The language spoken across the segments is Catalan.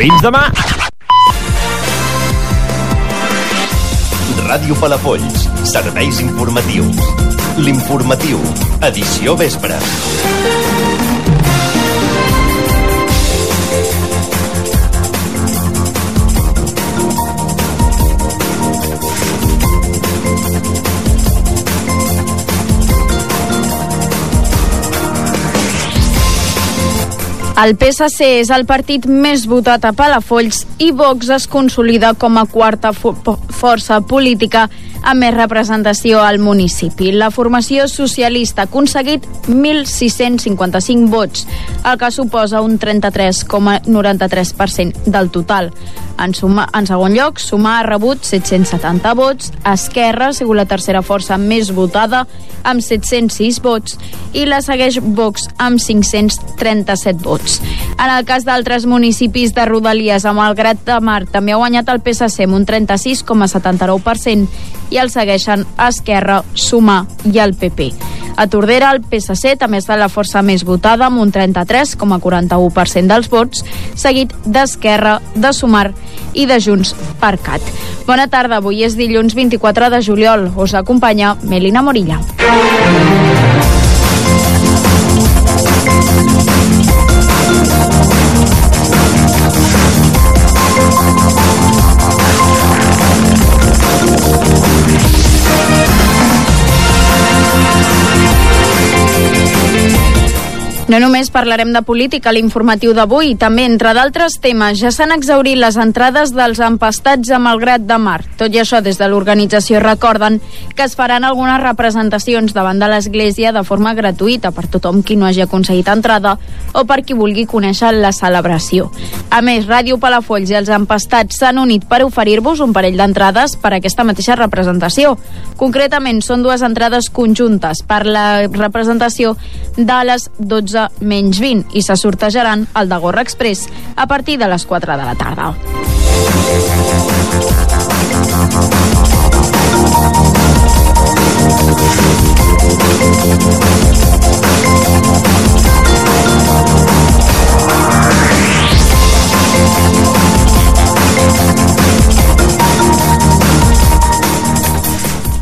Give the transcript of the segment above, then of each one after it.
Fins demà! Ràdio Palafolls, serveis informatius. L'informatiu, edició vespre. El PSC és el partit més votat a Palafolls i Vox es consolida com a quarta fo força política amb més representació al municipi. La formació socialista ha aconseguit 1.655 vots, el que suposa un 33,93% del total. En, suma, en segon lloc, Sumar ha rebut 770 vots, Esquerra ha sigut la tercera força més votada amb 706 vots i la segueix Vox amb 537 vots. En el cas d'altres municipis de Rodalies, amb el Grat de Mar també ha guanyat el PSC amb un 36,79% i el segueixen Esquerra, Sumar i el PP. A Tordera, el PSC també està la força més votada amb un 33,41% dels vots, seguit d'Esquerra, de Sumar i de Junts per Cat. Bona tarda, avui és dilluns 24 de juliol. Us acompanya Melina Morilla. No només parlarem de política a l'informatiu d'avui, també, entre d'altres temes, ja s'han exaurit les entrades dels empastats a Malgrat de Mar. Tot i això, des de l'organització recorden que es faran algunes representacions davant de l'Església de forma gratuïta per tothom qui no hagi aconseguit entrada o per qui vulgui conèixer la celebració. A més, Ràdio Palafolls i els empastats s'han unit per oferir-vos un parell d'entrades per a aquesta mateixa representació. Concretament, són dues entrades conjuntes per la representació de les 12 menys 20 i se sortejaran el de Gorra Express a partir de les 4 de la tarda.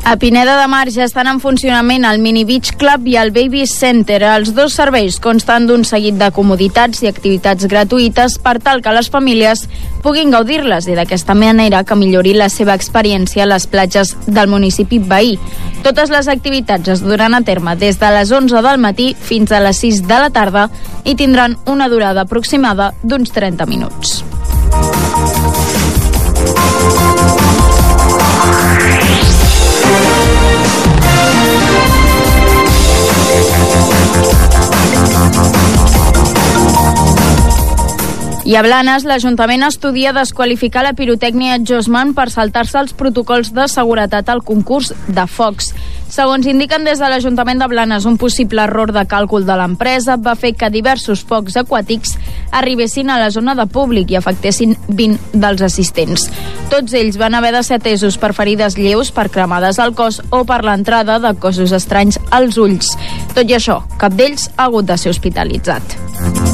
A Pineda de Mar ja estan en funcionament el Mini Beach Club i el Baby Center. Els dos serveis consten d'un seguit de comoditats i activitats gratuïtes per tal que les famílies puguin gaudir-les i d'aquesta manera que millori la seva experiència a les platges del municipi veí. Totes les activitats es duran a terme des de les 11 del matí fins a les 6 de la tarda i tindran una durada aproximada d'uns 30 minuts. I a Blanes, l'Ajuntament estudia desqualificar la pirotècnia Josman per saltar-se els protocols de seguretat al concurs de focs. Segons indiquen des de l'Ajuntament de Blanes, un possible error de càlcul de l'empresa va fer que diversos focs aquàtics arribessin a la zona de públic i afectessin 20 dels assistents. Tots ells van haver de ser atesos per ferides lleus, per cremades al cos o per l'entrada de cossos estranys als ulls. Tot i això, cap d'ells ha hagut de ser hospitalitzat.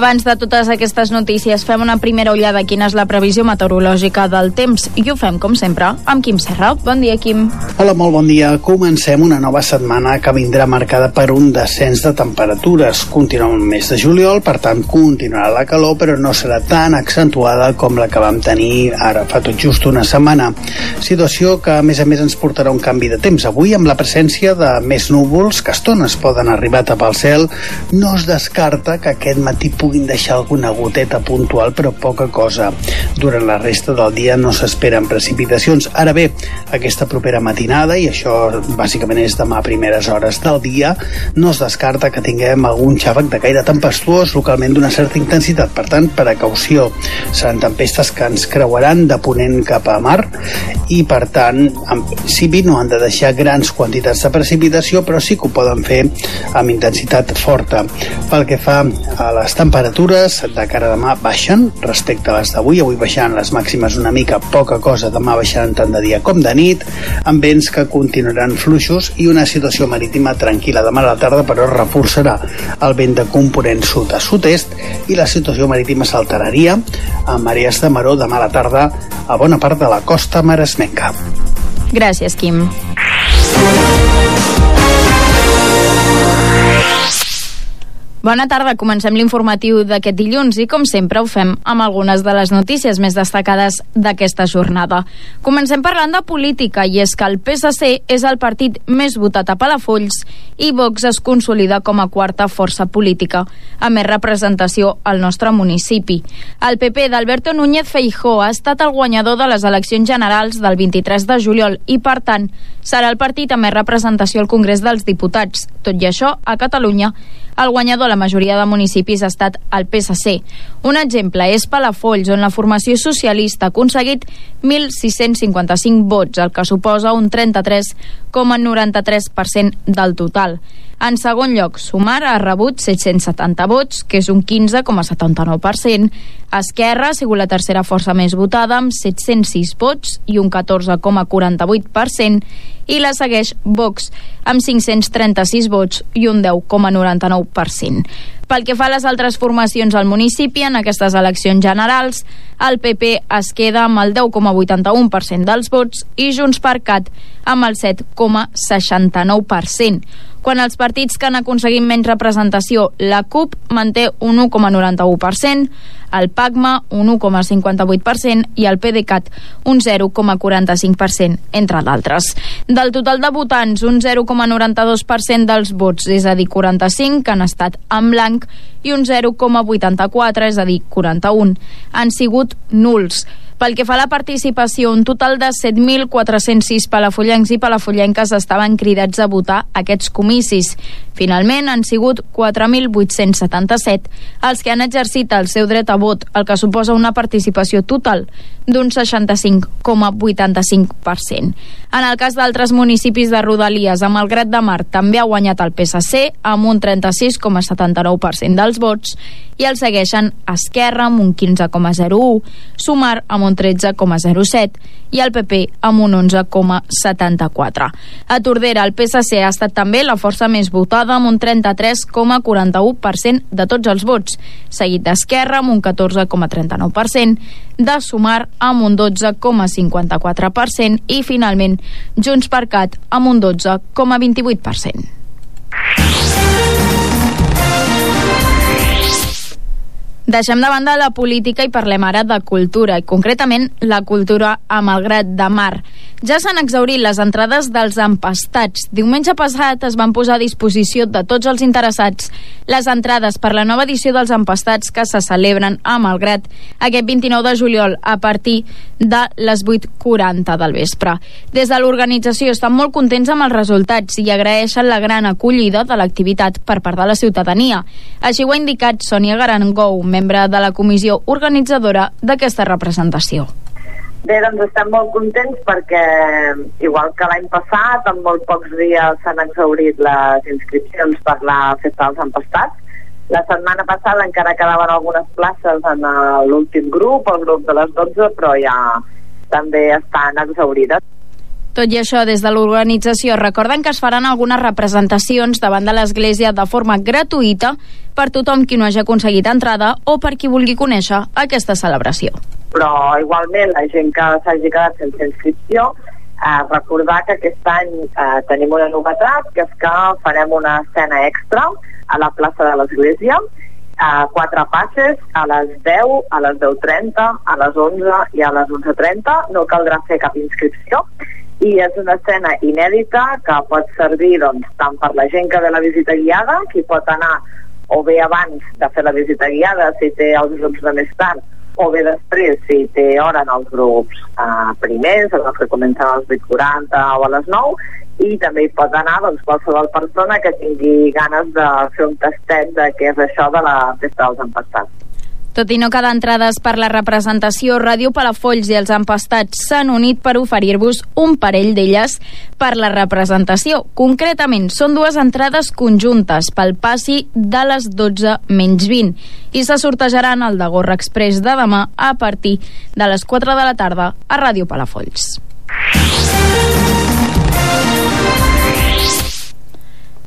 Abans de totes aquestes notícies, fem una primera ullada a quina és la previsió meteorològica del temps i ho fem, com sempre, amb Quim Serra. Bon dia, Quim. Hola, molt bon dia. Comencem una nova setmana que vindrà marcada per un descens de temperatures. Continuem el mes de juliol, per tant, continuarà la calor, però no serà tan accentuada com la que vam tenir ara fa tot just una setmana. Situació que, a més a més, ens portarà un canvi de temps. Avui, amb la presència de més núvols que estones poden arribar a tapar el cel, no es descarta que aquest matí pugui puguin deixar alguna goteta puntual, però poca cosa. Durant la resta del dia no s'esperen precipitacions. Ara bé, aquesta propera matinada, i això bàsicament és demà a primeres hores del dia, no es descarta que tinguem algun xàfec de caire tempestuós, localment d'una certa intensitat. Per tant, precaució. Seran tempestes que ens creuaran de ponent cap a mar i, per tant, en principi no han de deixar grans quantitats de precipitació, però sí que ho poden fer amb intensitat forta. Pel que fa a les temperatures, de cara a demà baixen respecte a les d'avui. Avui baixant les màximes una mica, poca cosa. Demà baixaran tant de dia com de nit, amb vents que continuaran fluixos i una situació marítima tranquil·la. Demà a la tarda, però, reforçarà el vent de component sud a sud-est i la situació marítima s'alteraria amb marees de maró demà a la tarda a bona part de la costa maresmenca. Gràcies, Quim. Bona tarda, comencem l'informatiu d'aquest dilluns i, com sempre, ho fem amb algunes de les notícies més destacades d'aquesta jornada. Comencem parlant de política i és que el PSC és el partit més votat a Palafolls i Vox es consolida com a quarta força política, amb més representació al nostre municipi. El PP d'Alberto Núñez Feijó ha estat el guanyador de les eleccions generals del 23 de juliol i, per tant, serà el partit amb més representació al Congrés dels Diputats. Tot i això, a Catalunya, el guanyador a la majoria de municipis ha estat el PSC. Un exemple és Palafolls, on la formació socialista ha aconseguit 1.655 vots, el que suposa un 33,93% del total. En segon lloc, Sumar ha rebut 770 vots, que és un 15,79%. Esquerra ha sigut la tercera força més votada, amb 706 vots i un 14,48%, i la segueix Vox, amb 536 vots i un 10,99%. Pel que fa a les altres formacions al municipi, en aquestes eleccions generals, el PP es queda amb el 10,81% dels vots i Junts per Cat amb el 7,69%. Quan els partits que han aconseguit menys representació, la CUP manté un 1,91%, el PACMA un 1,58% i el PDeCAT un 0,45%, entre d'altres. Del total de votants, un 0,92% dels vots, és a dir, 45, que han estat en blanc, i un 0,84, és a dir, 41, han sigut nuls. Pel que fa a la participació, un total de 7.406 palafollencs i palafollenques estaven cridats a votar aquests comicis. Finalment, han sigut 4.877 els que han exercit el seu dret a vot, el que suposa una participació total d'un 65,85%. En el cas d'altres municipis de Rodalies, amb el Grat de Mar també ha guanyat el PSC amb un 36,79% dels vots i el segueixen Esquerra amb un 15,01, Sumar amb un 13,07 i el PP amb un 11,74. A Tordera, el PSC ha estat també la força més votada amb un 33,41% de tots els vots, seguit d'Esquerra amb un 14,39%, de Sumar amb un 12,54% i finalment Junts per Cat amb un 12,28%. Deixem de banda la política i parlem ara de cultura, i concretament la cultura a Malgrat de Mar. Ja s'han exaurit les entrades dels empastats. Diumenge passat es van posar a disposició de tots els interessats les entrades per la nova edició dels empastats que se celebren a Malgrat aquest 29 de juliol a partir de les 8.40 del vespre. Des de l'organització estan molt contents amb els resultats i agraeixen la gran acollida de l'activitat per part de la ciutadania. Així ho ha indicat Sònia Garangou, membre de la comissió organitzadora d'aquesta representació. Bé, doncs estem molt contents perquè, igual que l'any passat, en molt pocs dies s'han exaurit les inscripcions per la Festa dels Empastats. La setmana passada encara quedaven algunes places en l'últim grup, el grup de les 12, però ja també estan exaurides. Tot i això, des de l'organització recorden que es faran algunes representacions davant de l'Església de forma gratuïta per tothom qui no hagi aconseguit entrada o per qui vulgui conèixer aquesta celebració. Però igualment la gent que s'hagi quedat sense inscripció eh, recordar que aquest any eh, tenim una novetat, que és que farem una escena extra a la plaça de l'Església, a quatre passes, a les 10, a les 10.30, a les 11 i a les 11.30. No caldrà fer cap inscripció i és una escena inèdita que pot servir doncs, tant per la gent que ve la visita guiada, qui pot anar o bé abans de fer la visita guiada, si té els grups de més tard, o bé després, si té hora en els grups eh, primers, els que comencen a les 8.40 o a les 9, i també hi pot anar doncs, qualsevol persona que tingui ganes de fer un tastet de què és això de la festa dels empastats. Tot i no quedar entrades per la representació, Ràdio Palafolls i els empastats s'han unit per oferir-vos un parell d'elles per la representació. Concretament, són dues entrades conjuntes pel passi de les 12 menys 20 i se sortejaran al de Gorra Express de demà a partir de les 4 de la tarda a Ràdio Palafolls.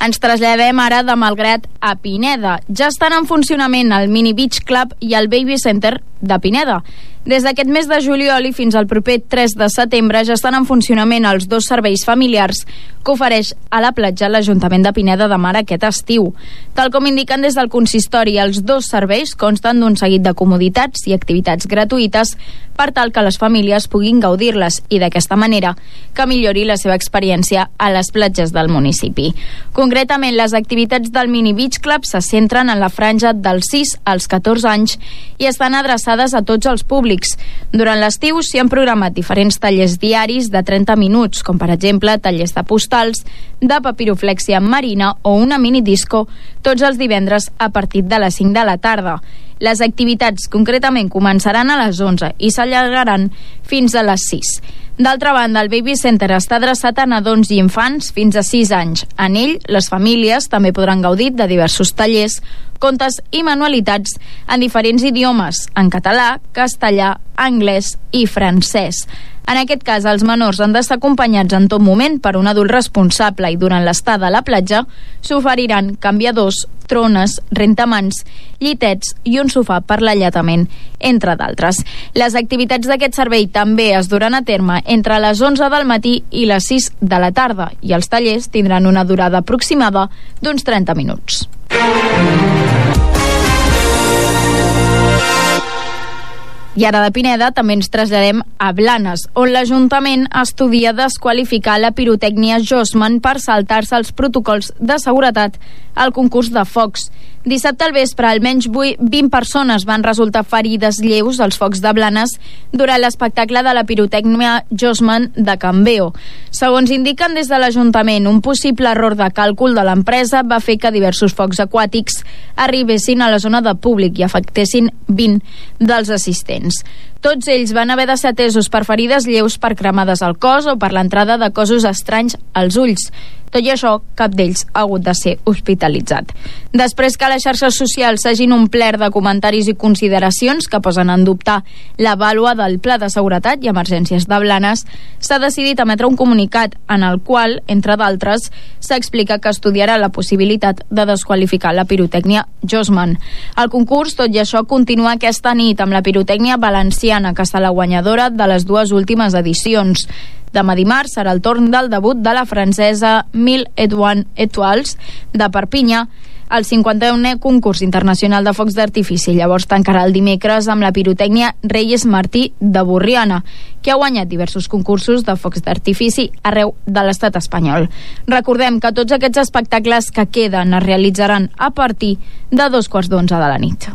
Ens traslladem ara de Malgrat a Pineda. Ja estan en funcionament el Mini Beach Club i el Baby Center de Pineda. Des d'aquest mes de juliol i fins al proper 3 de setembre ja estan en funcionament els dos serveis familiars que ofereix a la platja l'Ajuntament de Pineda de Mar aquest estiu. Tal com indiquen des del consistori, els dos serveis consten d'un seguit de comoditats i activitats gratuïtes per tal que les famílies puguin gaudir-les i d'aquesta manera que millori la seva experiència a les platges del municipi. Concretament, les activitats del Mini Beach Club se centren en la franja dels 6 als 14 anys i estan adreçades a tots els públics. Durant l'estiu s'hi han programat diferents tallers diaris de 30 minuts, com per exemple tallers de postals, de papiroflexia marina o una mini disco tots els divendres a partir de les 5 de la tarda. Les activitats concretament començaran a les 11 i s'allargaran fins a les 6. D'altra banda, el Baby Center està adreçat a nadons i infants fins a 6 anys. En ell, les famílies també podran gaudir de diversos tallers, contes i manualitats en diferents idiomes, en català, castellà, anglès i francès. En aquest cas, els menors han d'estar acompanyats en tot moment per un adult responsable i durant l'estada a la platja s'oferiran canviadors, trones, rentamans, llitets i un sofà per l'allatament, entre d'altres. Les activitats d'aquest servei també es duran a terme entre les 11 del matí i les 6 de la tarda i els tallers tindran una durada aproximada d'uns 30 minuts. I ara de Pineda també ens traslladem a Blanes, on l'Ajuntament estudia desqualificar la pirotècnia Josman per saltar-se els protocols de seguretat al concurs de focs. Dissabte al vespre, almenys 20 persones van resultar ferides lleus als focs de Blanes durant l'espectacle de la pirotècnia Josman de Cambeo. Segons indiquen des de l'Ajuntament, un possible error de càlcul de l'empresa va fer que diversos focs aquàtics arribessin a la zona de públic i afectessin 20 dels assistents. Tots ells van haver de ser atesos per ferides lleus per cremades al cos o per l'entrada de cossos estranys als ulls. Tot i això, cap d'ells ha hagut de ser hospitalitzat. Després que les xarxes socials s'hagin omplert de comentaris i consideracions que posen en dubte la vàlua del Pla de Seguretat i Emergències de Blanes, s'ha decidit emetre un comunicat en el qual, entre d'altres, s'explica que estudiarà la possibilitat de desqualificar la pirotècnia Josman. El concurs, tot i això, continua aquesta nit amb la pirotècnia valenciana, que està la guanyadora de les dues últimes edicions. Demà dimarts serà el torn del debut de la francesa Mil Edouin Etoiles de Perpinyà el 51è concurs internacional de focs d'artifici. Llavors tancarà el dimecres amb la pirotècnia Reyes Martí de Borriana, que ha guanyat diversos concursos de focs d'artifici arreu de l'estat espanyol. Recordem que tots aquests espectacles que queden es realitzaran a partir de dos quarts d'onze de la nit.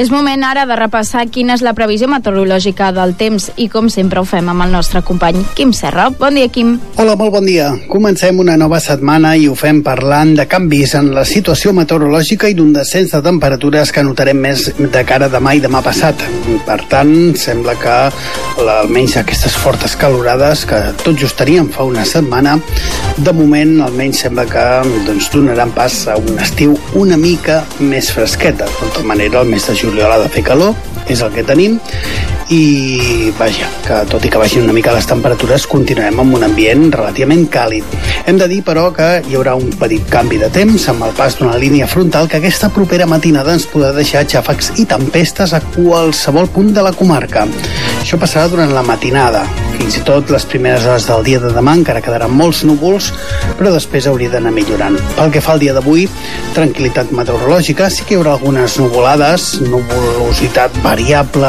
És moment ara de repassar quina és la previsió meteorològica del temps i com sempre ho fem amb el nostre company Quim Serra. Bon dia, Quim. Hola, molt bon dia. Comencem una nova setmana i ho fem parlant de canvis en la situació meteorològica i d'un descens de temperatures que notarem més de cara demà i demà passat. Per tant, sembla que almenys aquestes fortes calorades que tot just teníem fa una setmana, de moment almenys sembla que doncs, donaran pas a un estiu una mica més fresqueta. De tota manera, el mes de juny juliol ha de fer calor, és el que tenim, i vaja, que tot i que baixin una mica les temperatures continuem amb un ambient relativament càlid. Hem de dir, però, que hi haurà un petit canvi de temps amb el pas d'una línia frontal que aquesta propera matinada ens podrà deixar xàfecs i tempestes a qualsevol punt de la comarca. Això passarà durant la matinada. Fins i tot les primeres hores del dia de demà encara quedaran molts núvols, però després hauria d'anar millorant. Pel que fa al dia d'avui, tranquil·litat meteorològica, sí que hi haurà algunes nuvolades, nuvolositat variable,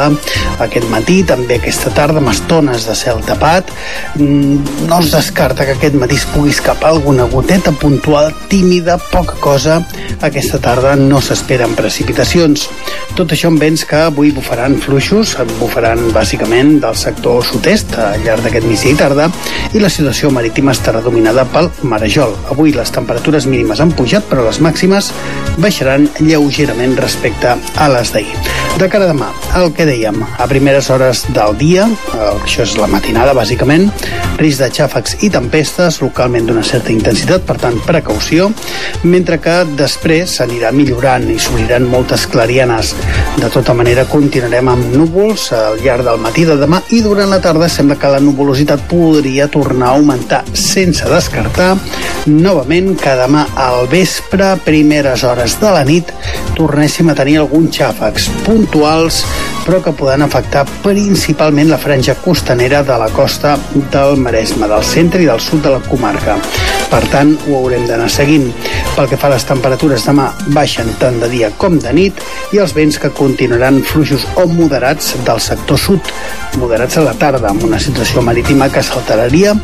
aquest matí, també aquesta tarda, amb estones de cel tapat. Mm, no es descarta que aquest matí es pugui escapar alguna goteta puntual, tímida, poca cosa. Aquesta tarda no s'esperen precipitacions. Tot això amb vents que avui bufaran fluixos, bufaran bàsicament del sector sud-est al llarg d'aquest migdia i tarda, i la situació marítima estarà dominada pel marejol. Avui les temperatures mínimes han pujat, però les màximes baixaran lleugerament respecte a les d'ahir. De cara a demà, el que dèiem, a primeres hores del dia, això és la matinada bàsicament, risc de xàfecs i tempestes, localment d'una certa intensitat, per tant, precaució, mentre que després s'anirà millorant i s'obriran moltes clarianes. De tota manera, continuarem amb núvols al llarg del matí de demà i durant la tarda sembla que la nuvolositat podria tornar a augmentar sense descartar. Novament que demà al vespre, primeres hores de la nit, tornéssim a tenir alguns xàfecs puntuals però que poden afectar principalment la franja costanera de la costa del Maresme, del centre i del sud de la comarca. Per tant, ho haurem d'anar seguint. Pel que fa a les temperatures, demà baixen tant de dia com de nit i els vents que continuaran fluixos o moderats del sector sud, moderats a la tarda, amb una situació marítima que s'alteraria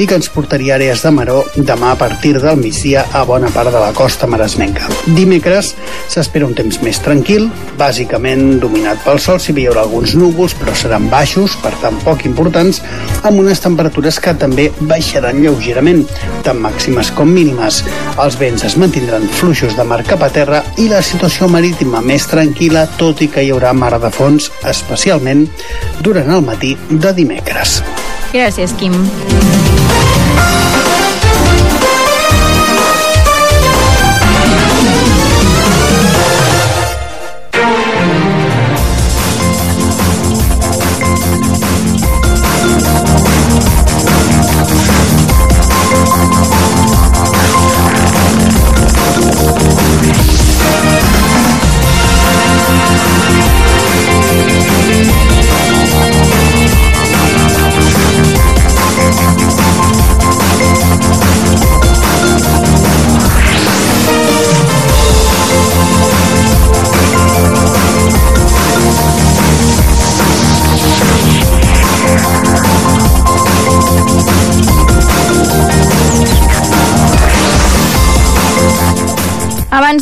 i que ens portaria àrees de maró demà a partir del migdia a bona part de la costa maresmenca. Dimecres s'espera un temps més tranquil, bàsicament dominat pel sol, si hi haurà alguns núvols, però seran baixos, per tant poc importants, amb unes temperatures que també baixaran lleugerament, tant màximes com mínimes. Els vents es mantindran fluixos de mar cap a terra i la situació marítima més tranquil·la, tot i que hi haurà mar de fons, especialment durant el matí de dimecres. Gràcies, Quim.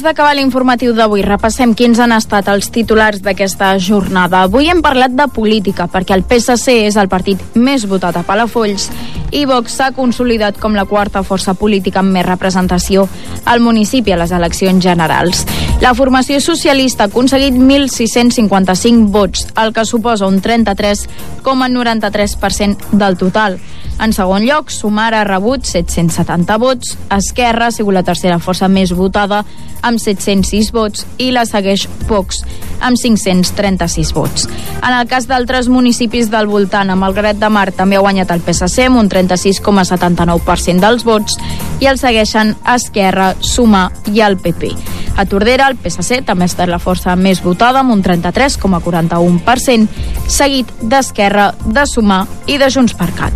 D'acabar l'informatiu d'avui, repassem quins han estat els titulars d'aquesta jornada. Avui hem parlat de política, perquè el PSC és el partit més votat a Palafolls i Vox s'ha consolidat com la quarta força política amb més representació al municipi a les eleccions generals. La formació socialista ha aconseguit 1.655 vots, el que suposa un 33,93% del total. En segon lloc, Sumar ha rebut 770 vots, Esquerra ha sigut la tercera força més votada amb 706 vots i la segueix Vox amb 536 vots. En el cas d'altres municipis del voltant, amb el Gret de Mar també ha guanyat el PSC amb un 36,79% dels vots i el segueixen Esquerra, Sumar i el PP. A Tordera, el PSC també ha estat la força més votada amb un 33,41%, seguit d'Esquerra, de Sumar i de Junts per Cat.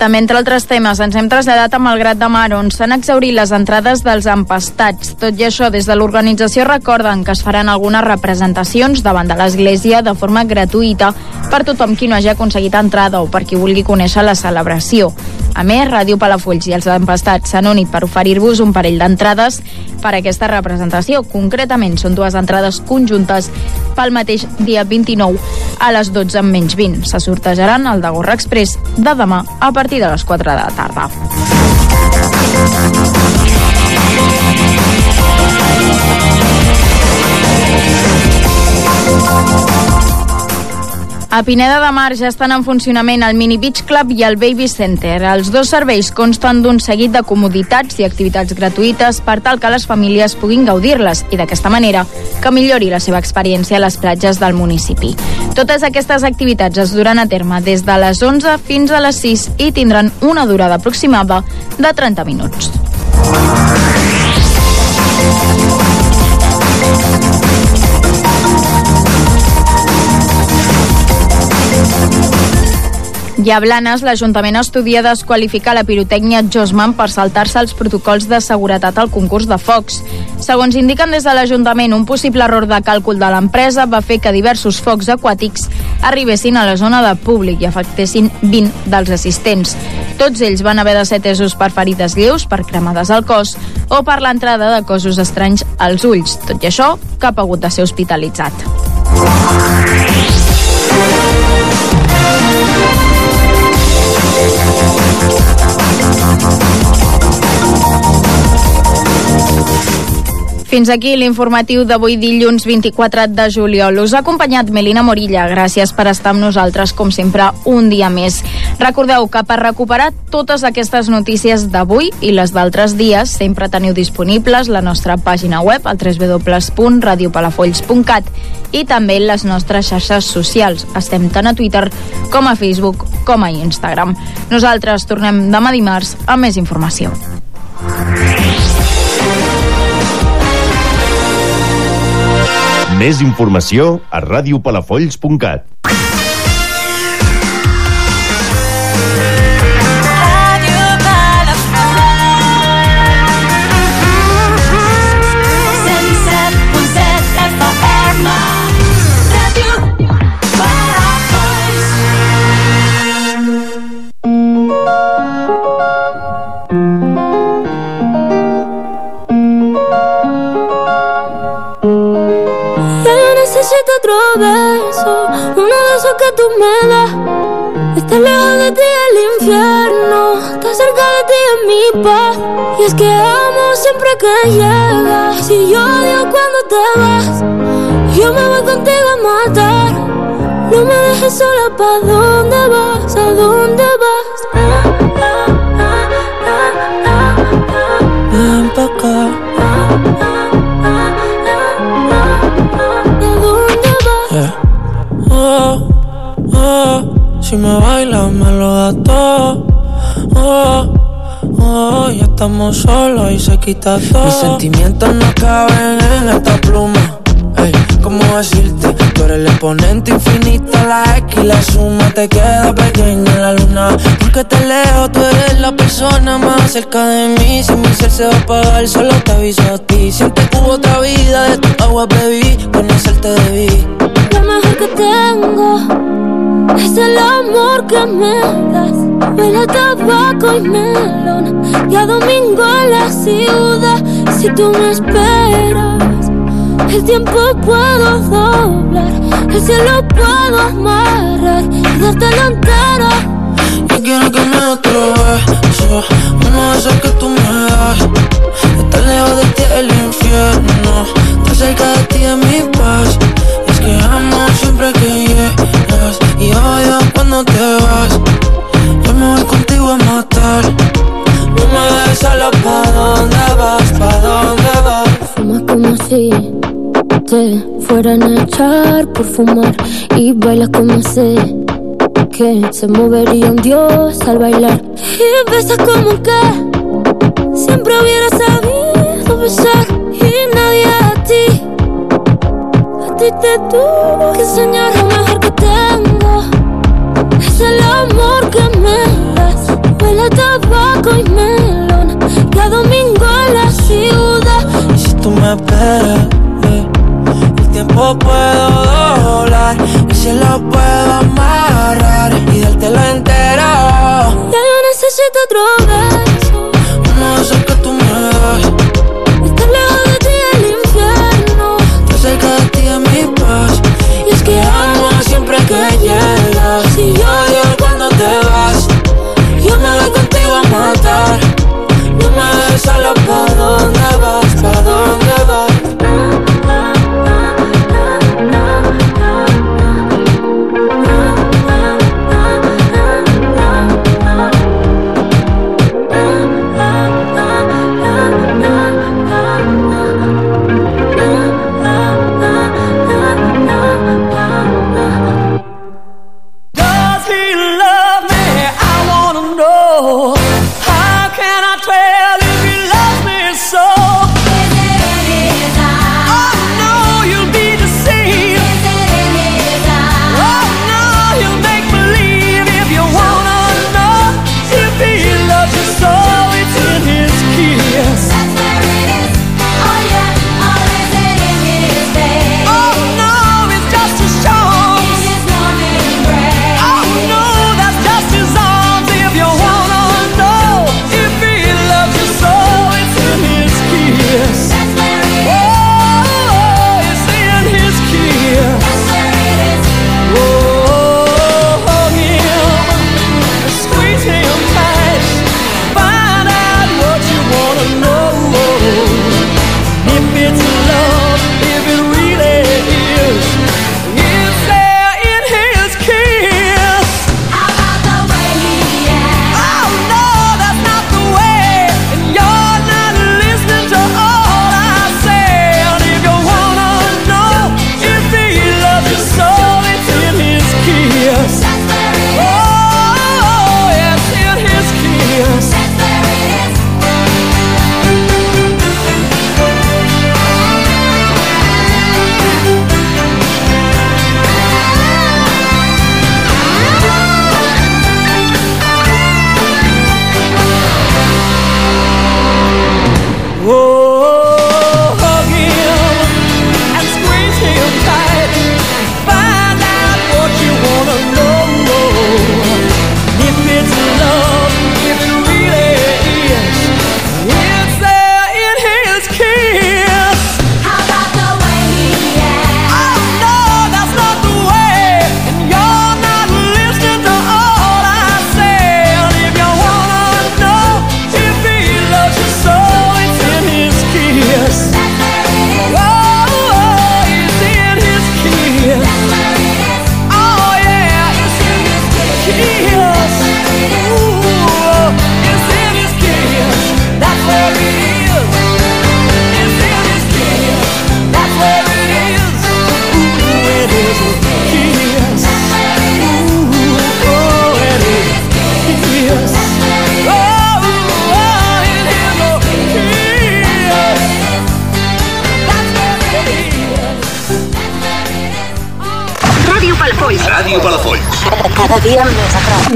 També, entre altres temes, ens hem traslladat a Malgrat de Mar, on s'han exaurit les entrades dels empastats. Tot i això, des de l'organització recorden que es faran algunes representacions davant de l'església de forma gratuïta per tothom qui no hagi aconseguit entrada o per qui vulgui conèixer la celebració. A més, Ràdio Palafolls i els empastats s'han unit per oferir-vos un parell d'entrades per a aquesta representació. Concretament, són dues entrades conjuntes pel mateix dia 29 a les 12 en menys 20. Se sortejaran el de Gorra Express de demà a partir de les 4 de la tarda. A Pineda de Mar ja estan en funcionament el Mini Beach Club i el Baby Center. Els dos serveis consten d'un seguit de comoditats i activitats gratuïtes per tal que les famílies puguin gaudir-les i d'aquesta manera que millori la seva experiència a les platges del municipi. Totes aquestes activitats es duran a terme des de les 11 fins a les 6 i tindran una durada aproximada de 30 minuts. I a Blanes, l'Ajuntament estudia desqualificar la pirotècnia Josman per saltar-se els protocols de seguretat al concurs de focs. Segons indiquen des de l'Ajuntament, un possible error de càlcul de l'empresa va fer que diversos focs aquàtics arribessin a la zona de públic i afectessin 20 dels assistents. Tots ells van haver de ser tesos per ferides lleus, per cremades al cos o per l'entrada de cossos estranys als ulls. Tot i això, cap ha hagut de ser hospitalitzat. Fins aquí l'informatiu d'avui dilluns 24 de juliol. Us ha acompanyat Melina Morilla. Gràcies per estar amb nosaltres, com sempre, un dia més. Recordeu que per recuperar totes aquestes notícies d'avui i les d'altres dies sempre teniu disponibles la nostra pàgina web, al www.radiopalafolls.cat i també les nostres xarxes socials. Estem tant a Twitter com a Facebook com a Instagram. Nosaltres tornem demà dimarts amb més informació. Més informació a radiopalafolls.cat. beso, uno de esos que tú me das. Está lejos de ti el infierno, está cerca de ti en mi paz. Y es que amo siempre que llegas, si yo odio cuando te vas. Yo me voy contigo a matar, no me dejes sola, ¿pa' dónde vas? ¿A dónde vas? Ven todo. Oh, oh, ya estamos solos y se quita todo. Mis sentimientos no caben en esta pluma. Ey, ¿cómo decirte? Tú eres el exponente infinito, la X y la suma te queda pequeña en la luna. Porque te leo, tú eres la persona más cerca de mí. Si mi ser se va a apagar, solo te aviso a ti. Siente que hubo otra vida, de tu agua bebí, conocerte debí. Lo mejor que tengo es el amor que me das. Huele a tabaco y melón. Y a domingo en la ciudad. Si tú me esperas, el tiempo puedo doblar. El cielo puedo amarrar y darte la entera. Yo quiero que me otro beso. Uno de esos que tú me das. Estar lejos de ti el infierno. Estar cerca de ti es mi paz. Es que amo siempre que llegas. Y odio cuando te vas. Yo me voy contigo a matar. No me dejes sola, ¿pa' dónde vas? ¿Pa' dónde vas? Fumas como si te fueran a echar por fumar. Y bailas como sé que se movería un dios al bailar. Y besas como que siempre hubiera sabido besar. Y nadie a ti, a ti te tuvo que enseñar es el amor que me das. Huele a tabaco y melón. Cada domingo en la ciudad. Y si tú me esperas, el tiempo puedo doblar. Y si lo puedo amarrar y dártelo entero. Ya yo necesito otro beso. Uno de esos que tú me das.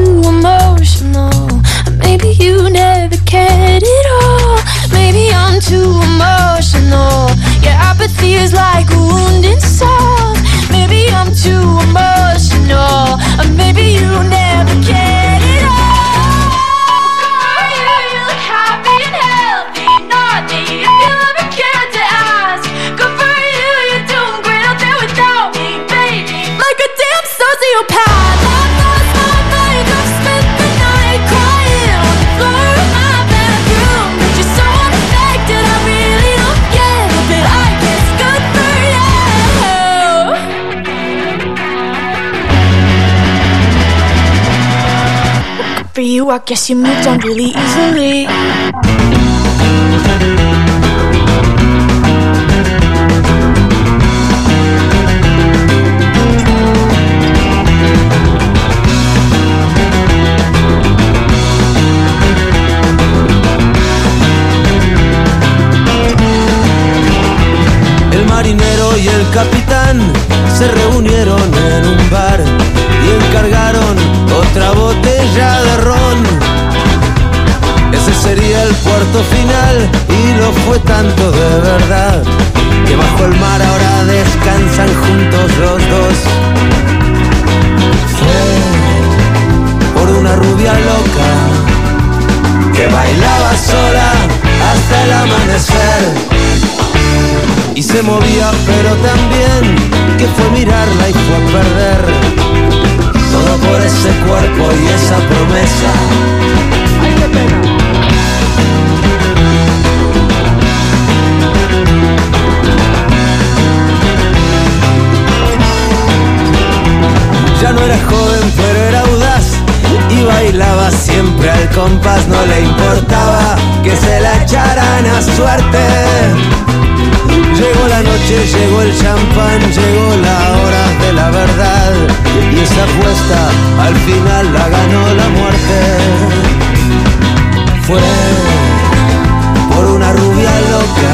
too emotional, maybe you never cared at all. Maybe I'm too emotional. Your apathy is like a wounded soul. Maybe I'm too emotional, and maybe you never cared at all. You look happy and healthy, not me. If you ever cared to ask, good for you. You're doing great out there without me, baby. Like a damn sociopath. I guess you moved on really easily. El marinero y el capitán se reunieron en un bar y encargaron otra botella de ron. Puerto final y lo fue tanto de verdad. Que bajo el mar ahora descansan juntos los dos. Fue por una rubia loca que bailaba sola hasta el amanecer. Y se movía pero también que fue mirarla y fue perder. Todo por ese cuerpo y esa promesa. Ay qué pena era audaz y bailaba siempre al compás no le importaba que se la echaran a suerte Llegó la noche, llegó el champán, llegó la hora de la verdad y esa apuesta al final la ganó la muerte. Fue por una rubia loca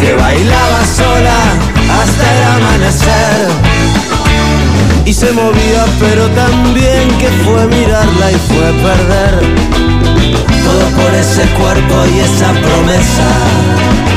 que bailaba sola hasta el amanecer y se movía pero también que fue mirarla y fue perder todo por ese cuerpo y esa promesa.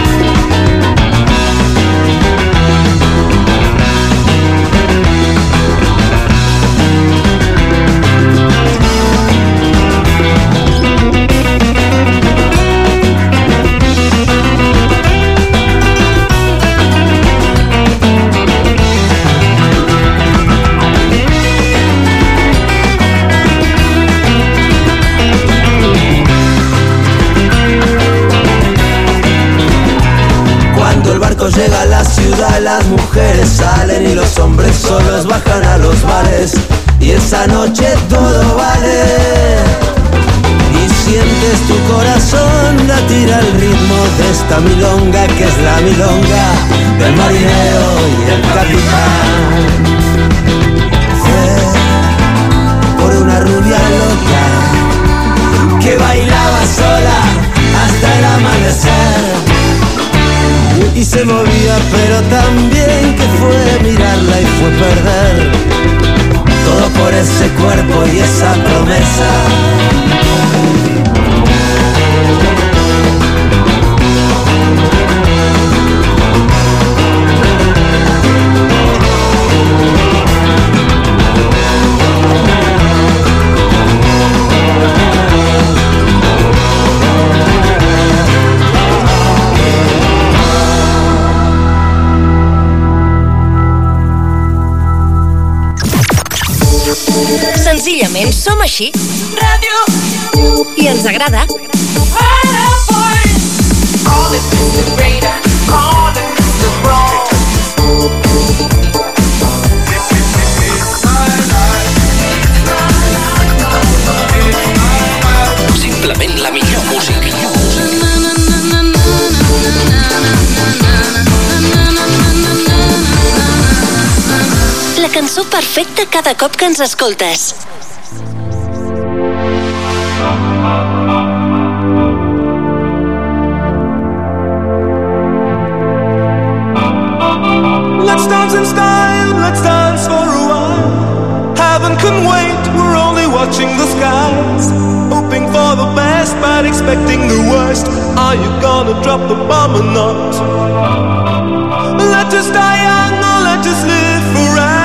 Movía pero también que fue mirarla y fue perder. Todo por ese cuerpo y esa promesa Senzillament som així. Ràdio. I ens agrada. All this is the radar. Cançó perfecta cada cop que ens escoltes. Let's dance in style, let's dance for a while. Heaven can wait, we're only watching the skies. Hoping for the best, but expecting the worst. Are you gonna drop the bomb or not? Let us die young or let us live forever.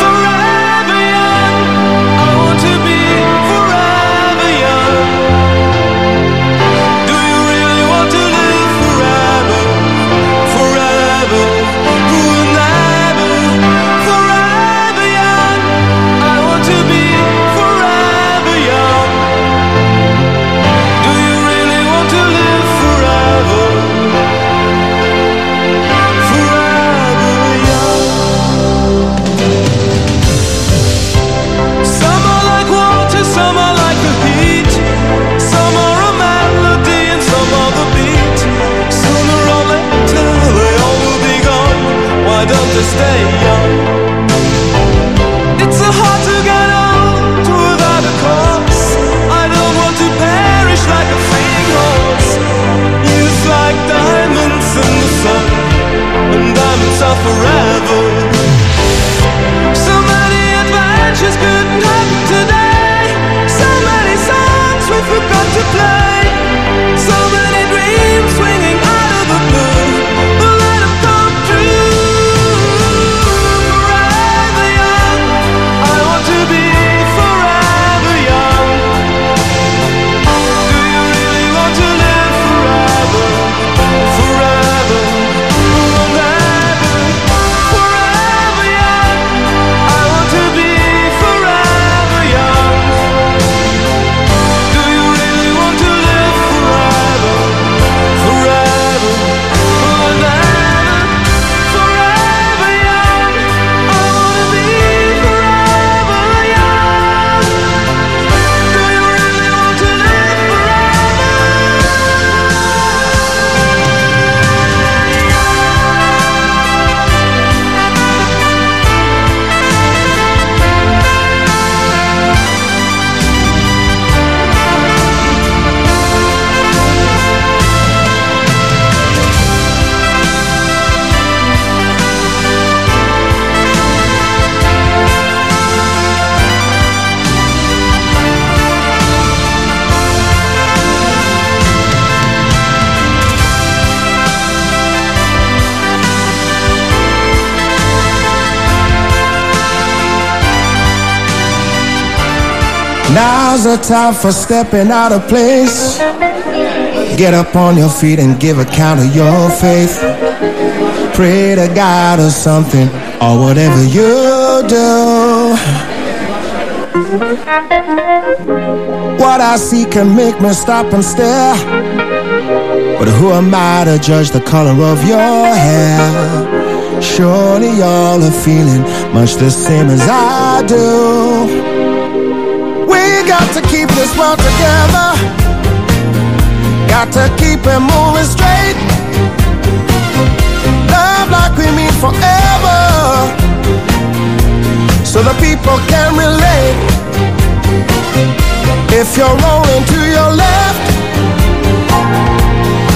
Now's the time for stepping out of place. Get up on your feet and give account of your faith. Pray to God or something, or whatever you do. What I see can make me stop and stare. But who am I to judge the color of your hair? Surely y'all are feeling much the same as I do. We got to keep this world together. Got to keep it moving straight. Love like we mean forever. So the people can relate. If you're rolling to your left,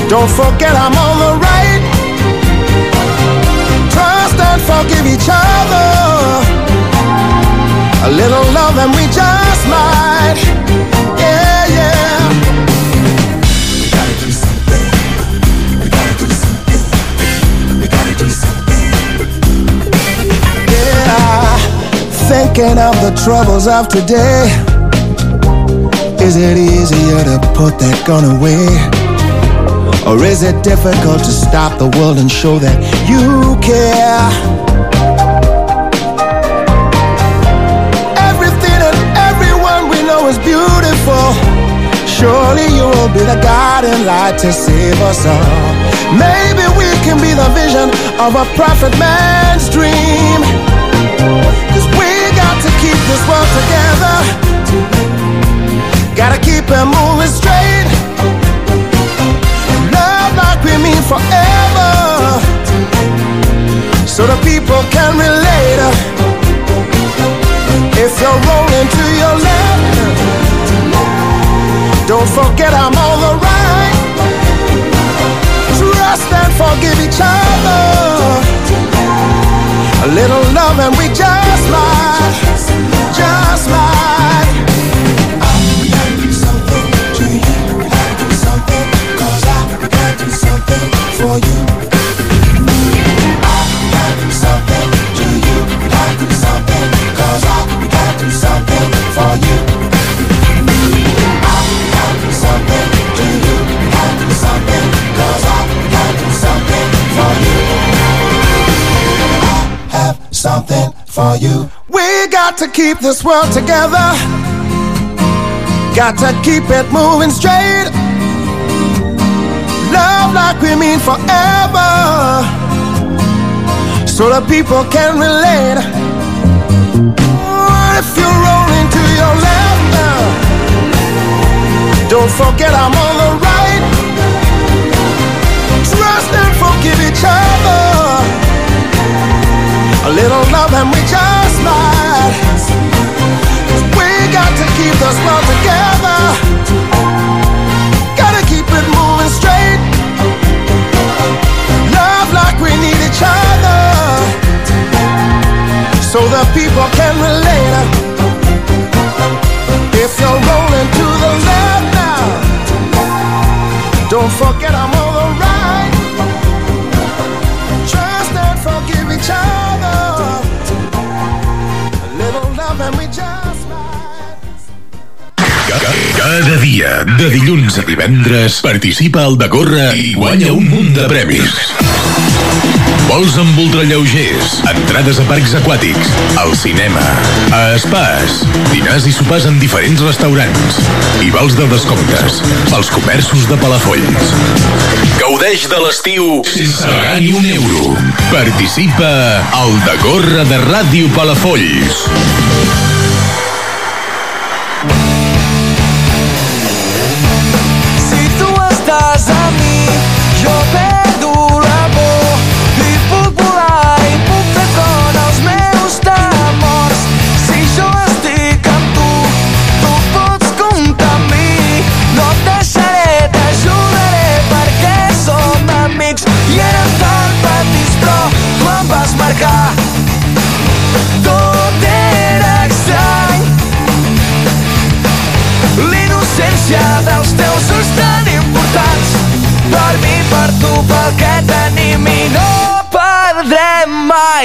don't forget I'm on the right. Trust and forgive each other. A little love and we just might. Yeah, yeah. We gotta do something. We gotta do something. We gotta do something. Yeah. Thinking of the troubles of today. Is it easier to put that gun away? Or is it difficult to stop the world and show that you care? Is beautiful. Surely you will be the guiding light to save us all. Maybe we can be the vision of a prophet man's dream. To keep this world together. Got to keep it moving straight. Love like we mean forever. So the people can relate. If you're rolling to your left now, don't forget I'm on the right. Trust and forgive each other. A little love and we just might. Keep this world together. Gotta keep it moving straight. Love like we need each other. So the people can relate. If you're rolling to the left now, don't forget I'm on the right. Trust and forgive each other. Cada dia, de dilluns a divendres, participa al de Corre i guanya un munt de premis. Vols amb ultralleugers, entrades a parcs aquàtics, al cinema, a espais, dinars i sopars en diferents restaurants i vals de descomptes pels comerços de Palafolls. Gaudeix de l'estiu sense pagar ni un euro. Participa al de Corre de Ràdio Palafolls.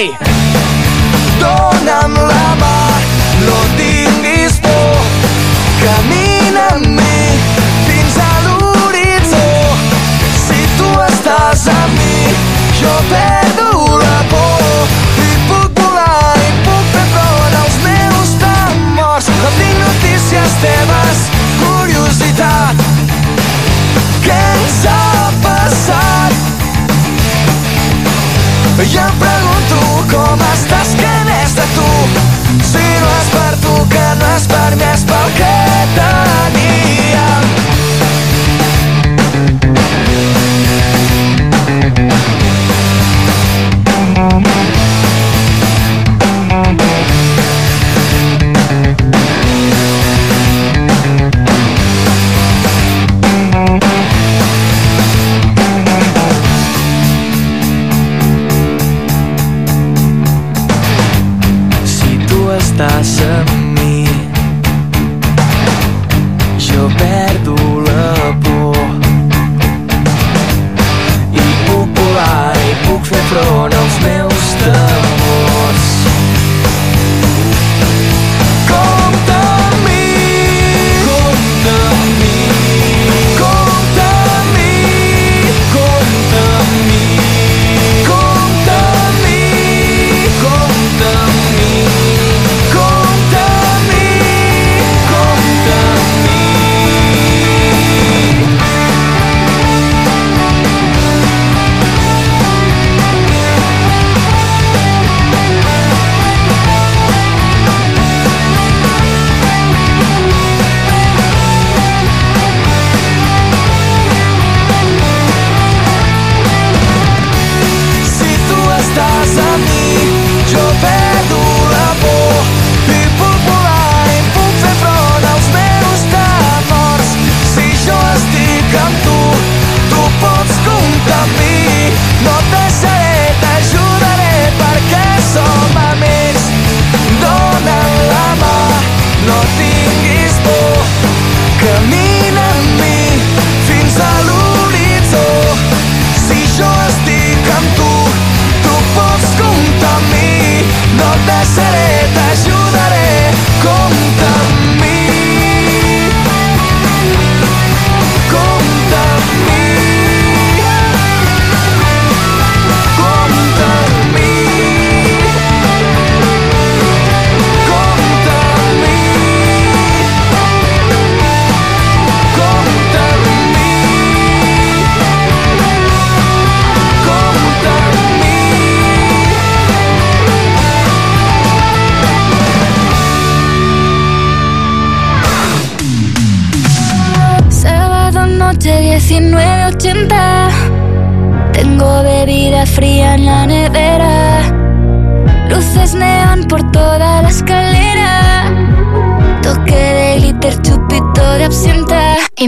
Hey!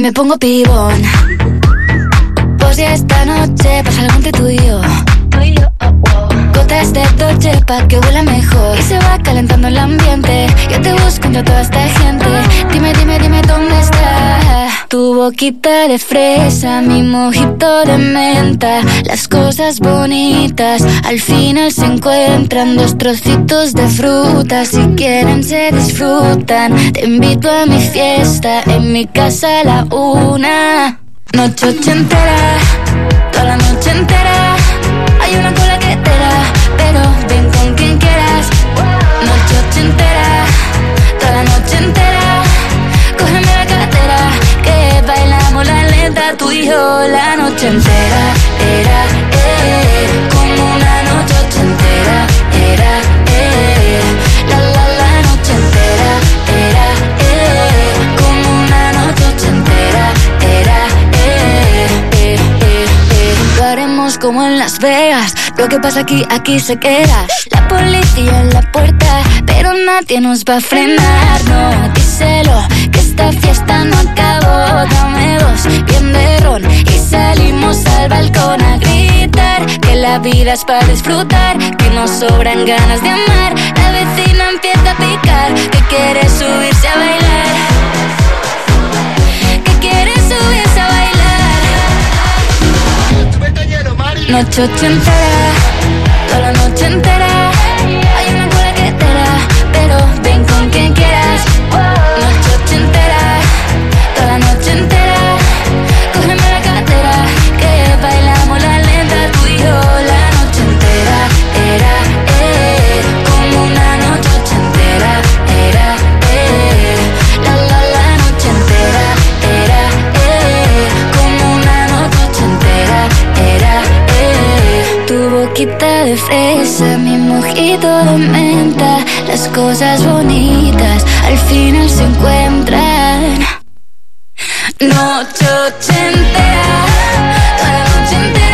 Me pongo pibón. Pues ya esta noche pasa algo entre tú y. Que huela mejor. Y se va calentando el ambiente. Yo te busco entre toda esta gente. Dime, dime, dime dónde está. Tu boquita de fresa Mi mojito de menta. Las cosas bonitas Al final se encuentran. Dos trocitos de fruta Si quieren se disfrutan. Te invito a mi fiesta En mi casa a la una. Noche ochentera Toda la noche entera. Hay una cola que te da Pero Ochentera Toda la noche entera. Cógeme la cartera Que bailamos la lenta Tú y yo la noche entera. Era, Lo que pasa aquí, aquí se queda. La policía en la puerta, pero nadie nos va a frenar. No, díselo, que esta fiesta no acabó. Dame dos, bien de ron. Y salimos al balcón a gritar. Que la vida es para disfrutar. Que nos sobran ganas de amar. La vecina empieza a picar. Que quiere subirse a bailar. Noche ochentera, toda la noche entera. Fresa, mi mojito de menta. Las cosas bonitas al final se encuentran. Noche ochentera, la noche entera.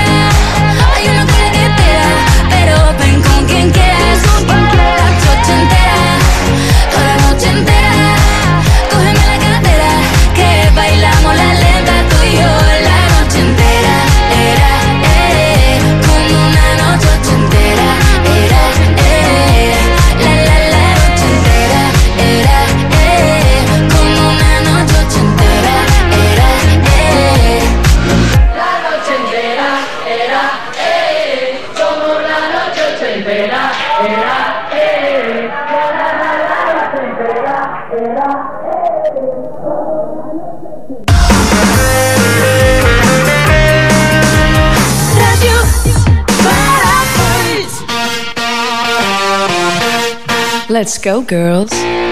Era, entera. Era, Let's go, girls.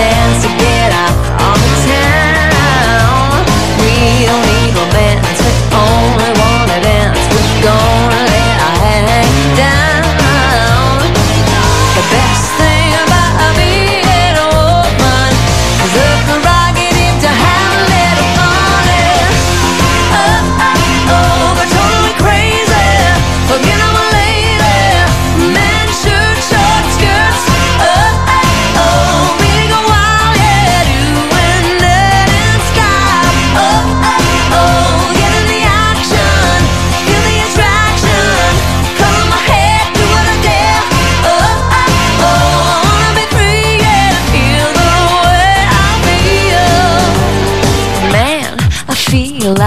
stand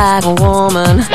like a woman.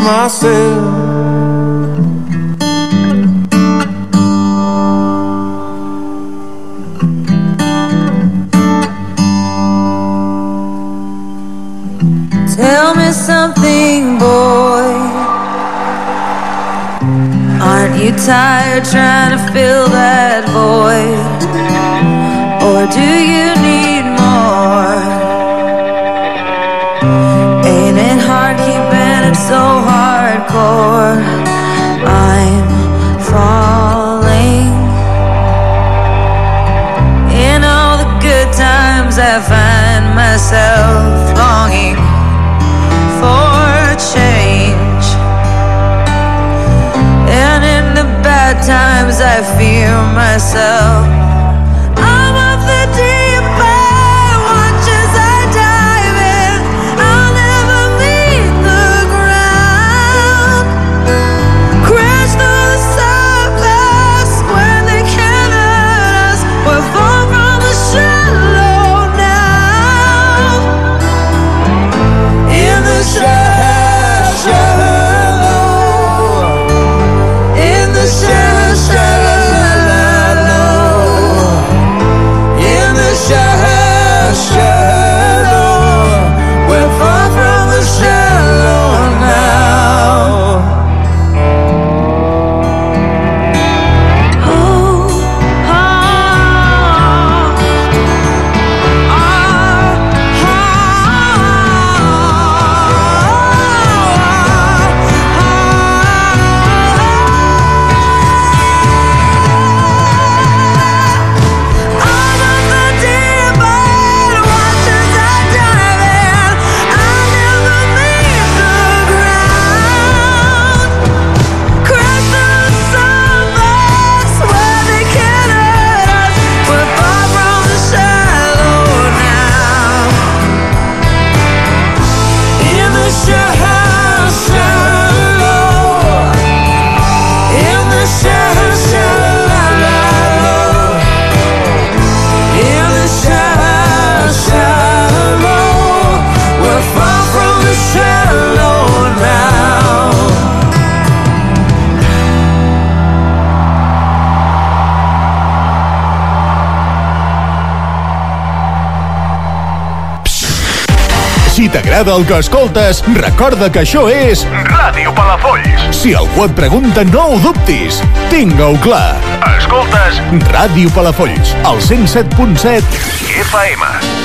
Myself. Myself. t'agrada el que escoltes, recorda que això és... Ràdio Palafolls. Si algú et pregunta, no ho dubtis. Tinga-ho clar. Escoltes... Ràdio Palafolls, al 107.7 FM.